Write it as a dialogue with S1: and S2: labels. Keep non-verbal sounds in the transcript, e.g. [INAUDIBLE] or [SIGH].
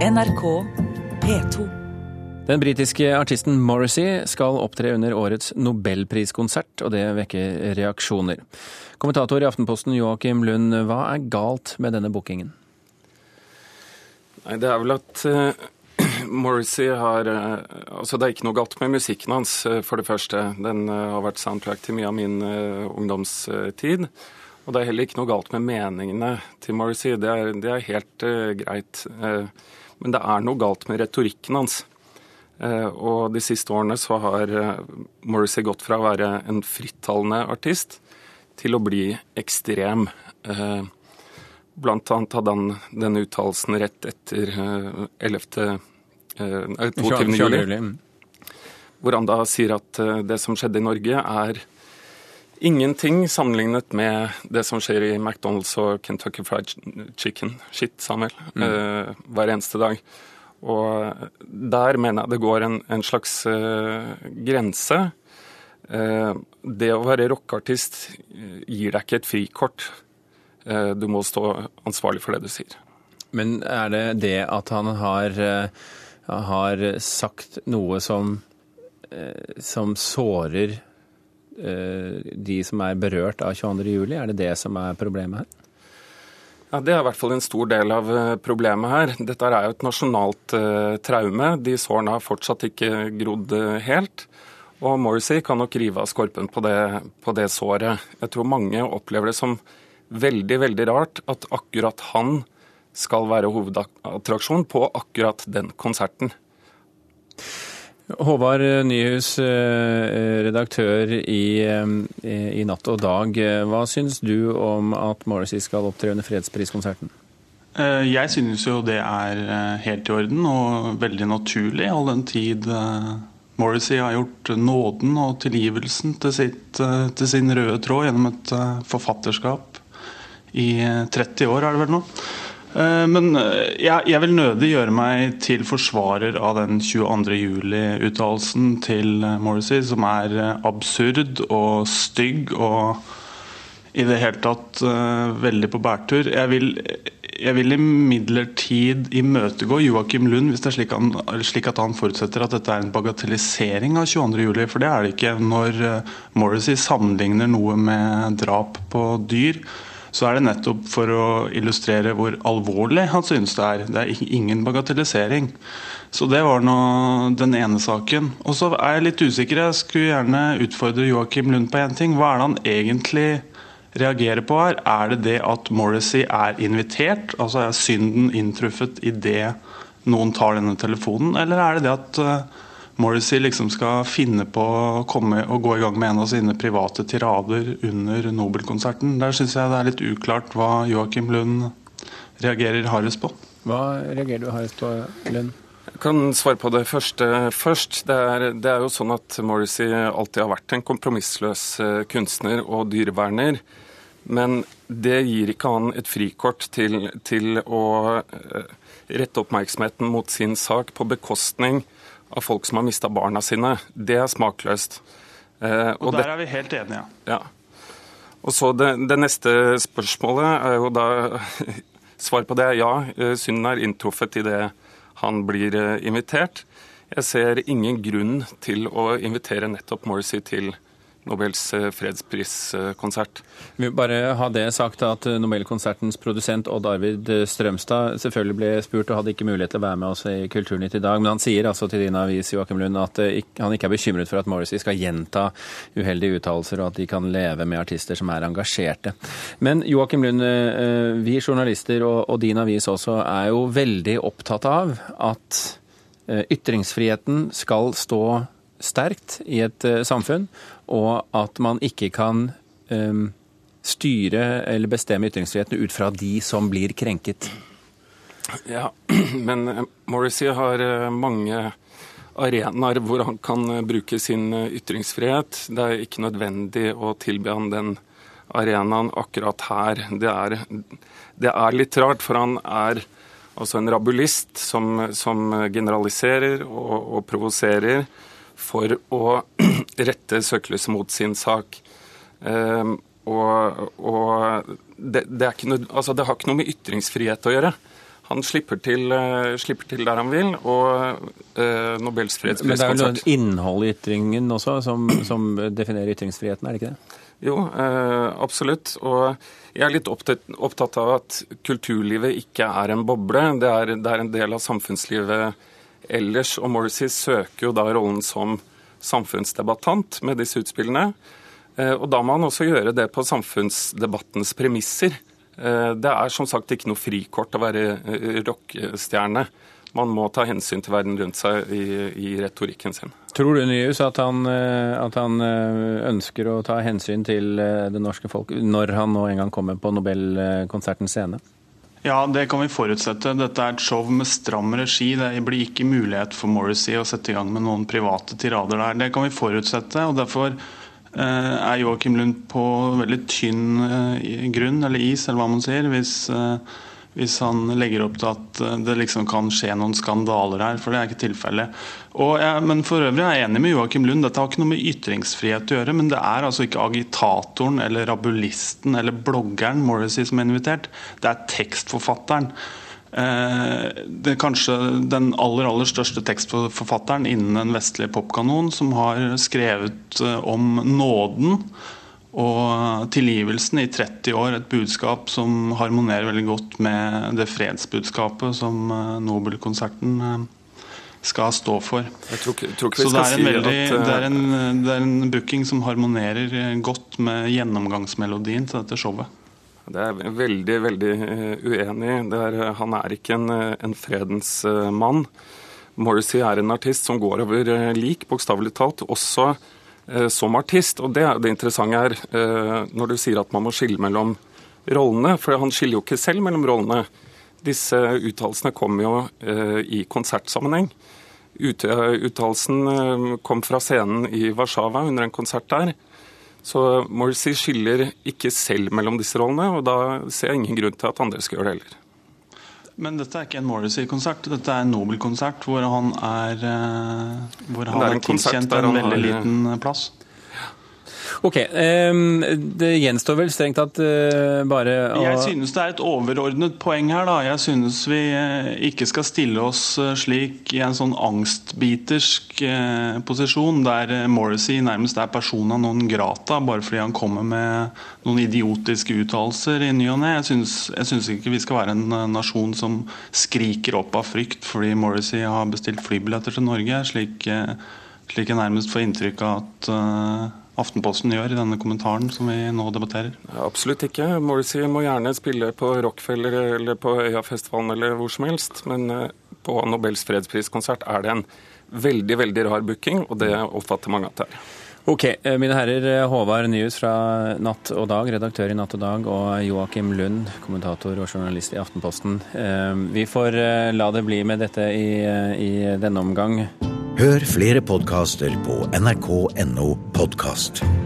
S1: NRK P2.
S2: Den britiske artisten Morrissey skal opptre under årets nobelpriskonsert, og det vekker reaksjoner. Kommentator i Aftenposten Joakim Lund, hva er galt med denne bookingen?
S3: Nei, Det er vel at uh, [CLEARS THROAT] Morrissey har uh, Altså, det er ikke noe galt med musikken hans, uh, for det første. Den har vært soundtrack til mye av min ungdomstid. Og det er heller ikke noe galt med meningene til Morrissey. Det er, det er helt greit. Men det er noe galt med retorikken hans. og de siste årene så har Morrissey gått fra å være en frittalende artist til å bli ekstrem. Eh, Blant annet hadde han denne uttalelsen rett etter 11. Eh, 22. juli, hvor han da sier at eh, det som skjedde i Norge, er ingenting sammenlignet med det som skjer i McDonald's og Kentucky Fried Chicken. Shit, Samuel. Mm. Eh, hver eneste dag. Og der mener jeg det går en, en slags uh, grense. Uh, det å være rockeartist gir deg ikke et frikort. Eh, du må stå ansvarlig for det du sier.
S2: Men er det det at han har, har sagt noe som, som sårer de som er berørt av 22.07? Er det det som er problemet her?
S3: Ja, Det er i hvert fall en stor del av problemet her. Dette er jo et nasjonalt traume. De sårene har fortsatt ikke grodd helt. Og Morrissey kan nok rive av skorpen på det, på det såret. Jeg tror mange opplever det som veldig, veldig rart at akkurat han skal være hovedattraksjon på akkurat den konserten.
S2: Håvard Nyhus, eh, redaktør i, eh, i, Natt og Dag. Hva syns du om at Morrissey skal opptre under fredspriskonserten?
S4: Eh, jeg synes jo det er helt i orden og veldig naturlig, all den tid Morrissey har gjort nåden og tilgivelsen til, sitt, til sin røde tråd gjennom et forfatterskap i 30 år, er det vel nå. Eh, men eh, jeg, jeg, vil nødig gjøre meg til forsvarer av den 22. juli-uttalelsen til Morrissey, som er eh, absurd og stygg og i det hele tatt uh, veldig på bærtur. Jeg vil, jeg vil imidlertid imøtegå Joakim Lund hvis det er slik, han, slik, at han forutsetter at dette er en bagatellisering av 22.07. For det er det ikke. Når Morrissey sammenligner noe med drap på dyr, så er det nettopp for å illustrere hvor alvorlig han synes det er. Det er ingen bagatellisering. Så det var nå den ene saken. Og så er jeg litt usikker. Jeg skulle gjerne utfordre Joakim Lund på én ting. Hva er det han egentlig reagerer på her? Er det det at Morrissey er invitert? Altså er synden inntruffet idet noen tar denne telefonen, eller er det det at eh, Morrissey liksom skal finne på å komme og gå i gang med en av sine private tirader under Nobelkonserten. Der syns jeg det er litt uklart hva Joakim Lund reagerer hardest på.
S2: Hva reagerer du hardest på, Lund?
S3: Jeg kan svare på det første først. Det er, det er jo sånn at Morrissey alltid har vært en kompromissløs eh, kunstner og dyreverner. Men det gir ikke han et frikort til, til å eh, rette oppmerksomheten mot sin sak på bekostning av folk som har mista barna sine. Det er smakløst.
S4: Eh, og, og der det, er vi helt enige.
S3: Ja. Og så det, det, neste spørsmålet er jo da [LAUGHS] Svar på det er ja. Eh, synden er inntruffet idet han blir eh, invitert. Jeg ser ingen grunn til å invitere nettopp Morrissey til Nobels eh, fredspriskonsert.
S2: Vi vil bare ha det sagt at eh, Nobelkonsertens produsent Odd Arvid eh, Strømstad selvfølgelig ble spurt og hadde ikke mulighet til å være med oss i Kulturnytt i dag. Men han sier altså til din avis Joachim Lund, at han ikke er bekymret for at Morrissey skal gjenta uheldige uttalelser, og at de kan leve med artister som er engasjerte. Men Joachim Lund, vi journalister og din avis også er jo veldig opptatt av at ytringsfriheten skal stå sterkt i et samfunn, og at man ikke kan um, styre eller bestemme ytringsfriheten ut fra de som blir krenket.
S3: Ja, [CLEARS THROAT] men eh, Morrissey har eh, mange arenaer hvor han kan eh, bruke sin ytringsfrihet. Det er ikke nødvendig å tilby han den arenaen akkurat her. Det er, det er litt rart, for han er altså en rabulist som, som generaliserer og, og provoserer for å [CLEARS THROAT] rette søkelyset mot sin sak. Um, og, og det, det, noe, altså det, har ikke noe med ytringsfrihet å gjøre. Han slipper til, uh, slipper til, der han vil, og uh, Nobels fredspris
S2: Men det er vel innholdet i ytringen også som, som, definerer ytringsfriheten, er det ikke det?
S3: Jo, uh, absolutt. Og jeg er litt opptatt, av at kulturlivet ikke er en boble. Det er, det er en del av samfunnslivet ellers. Og Morrissey søker jo da rollen som samfunnsdebattant med disse utspillene. Og da må han også gjøre det på samfunnsdebattens premisser. Eh, det er som sagt ikke noe frikort å være eh, rockestjerne. Man må ta hensyn til verden rundt seg i, i retorikken sin.
S2: Tror du Nyhus at han, eh, at han, ønsker å ta hensyn til det norske folk når han nå en gang kommer på Nobelkonsertens scene?
S4: Ja, det kan vi forutsette. Dette er et show med stram regi. Det blir ikke mulighet for Morrissey å sette i gang med noen private tirader der. Det kan vi forutsette. og derfor Eh, er Joakim Lund på veldig tynn eh, grunn, eller is, eller hva man sier, hvis, eh, hvis han legger opp til at det liksom kan skje noen skandaler her, for det er ikke tilfellet. men for øvrig er jeg enig med Joakim Lund, dette har ikke noe med ytringsfrihet å gjøre. Men det er altså ikke agitatoren eller rabulisten eller bloggeren Morrissey som er invitert, det er tekstforfatteren. Eh, det er kanskje den aller aller største tekstforfatteren innen den vestlige popkanon, som har skrevet eh, om nåden og tilgivelsen i 30 år. Et budskap som harmonerer veldig godt med det fredsbudskapet som eh, Nobelkonserten skal stå for.
S3: Tror ikke, tror ikke Så det er,
S4: en veldig, at, det, er en, det er en booking som harmonerer godt med gjennomgangsmelodien til dette showet.
S3: Det er jeg veldig, veldig eh, uenig i. Eh, han er ikke en, eh, en fredens mann. Morrissey er en artist som går over lik, bokstavelig talt, også som artist. Og det er det interessante her, når du sier at man må skille mellom rollene. For han skiller jo ikke selv mellom rollene. Disse uttalelsene kom jo i konsertsammenheng. Uttalelsen kom fra scenen i Warszawa under en konsert der. Så Morrissey skiller ikke selv mellom disse rollene, og da ser jeg ingen grunn til at andre skal gjøre det heller.
S4: Men dette er ikke en Morrissey-konsert, dette er en Nobel-konsert hvor han er, eh, hvor han er, er tilkjent en veldig liten plass.
S2: Ok, um, Det gjenstår vel strengt tatt uh, bare
S4: å Jeg synes det er et overordnet poeng her. da. Jeg synes vi uh, ikke skal stille oss uh, slik i en sånn angstbitersk posisjon, der Morrissey nærmest er persona non grata bare fordi han kommer med noen idiotiske uttalelser i ny og ne. Jeg, jeg synes ikke vi skal være en nasjon som skriker opp av frykt fordi Morrissey har bestilt flybilletter til Norge, slik, slik jeg nærmest får inntrykk av at Aftenposten gjør i denne kommentaren som vi nå debatterer?
S3: Absolutt ikke. Morrissey må gjerne spille på Rockefeller eller på Øyafestivalen eller hvor som helst, men eh, på Nobels fredspriskonsert er det en veldig, veldig rar booking, og det oppfatter mange at det er.
S2: Ok, eh, mine herrer. Eh, Håvard Nyhus fra Natt og Dag, redaktør i Natt og Dag, og Joakim Lund, kommentator og journalist i Aftenposten. Vi får la det bli med dette i, i denne omgang.
S5: Hør flere podkaster på nrk.no podcast.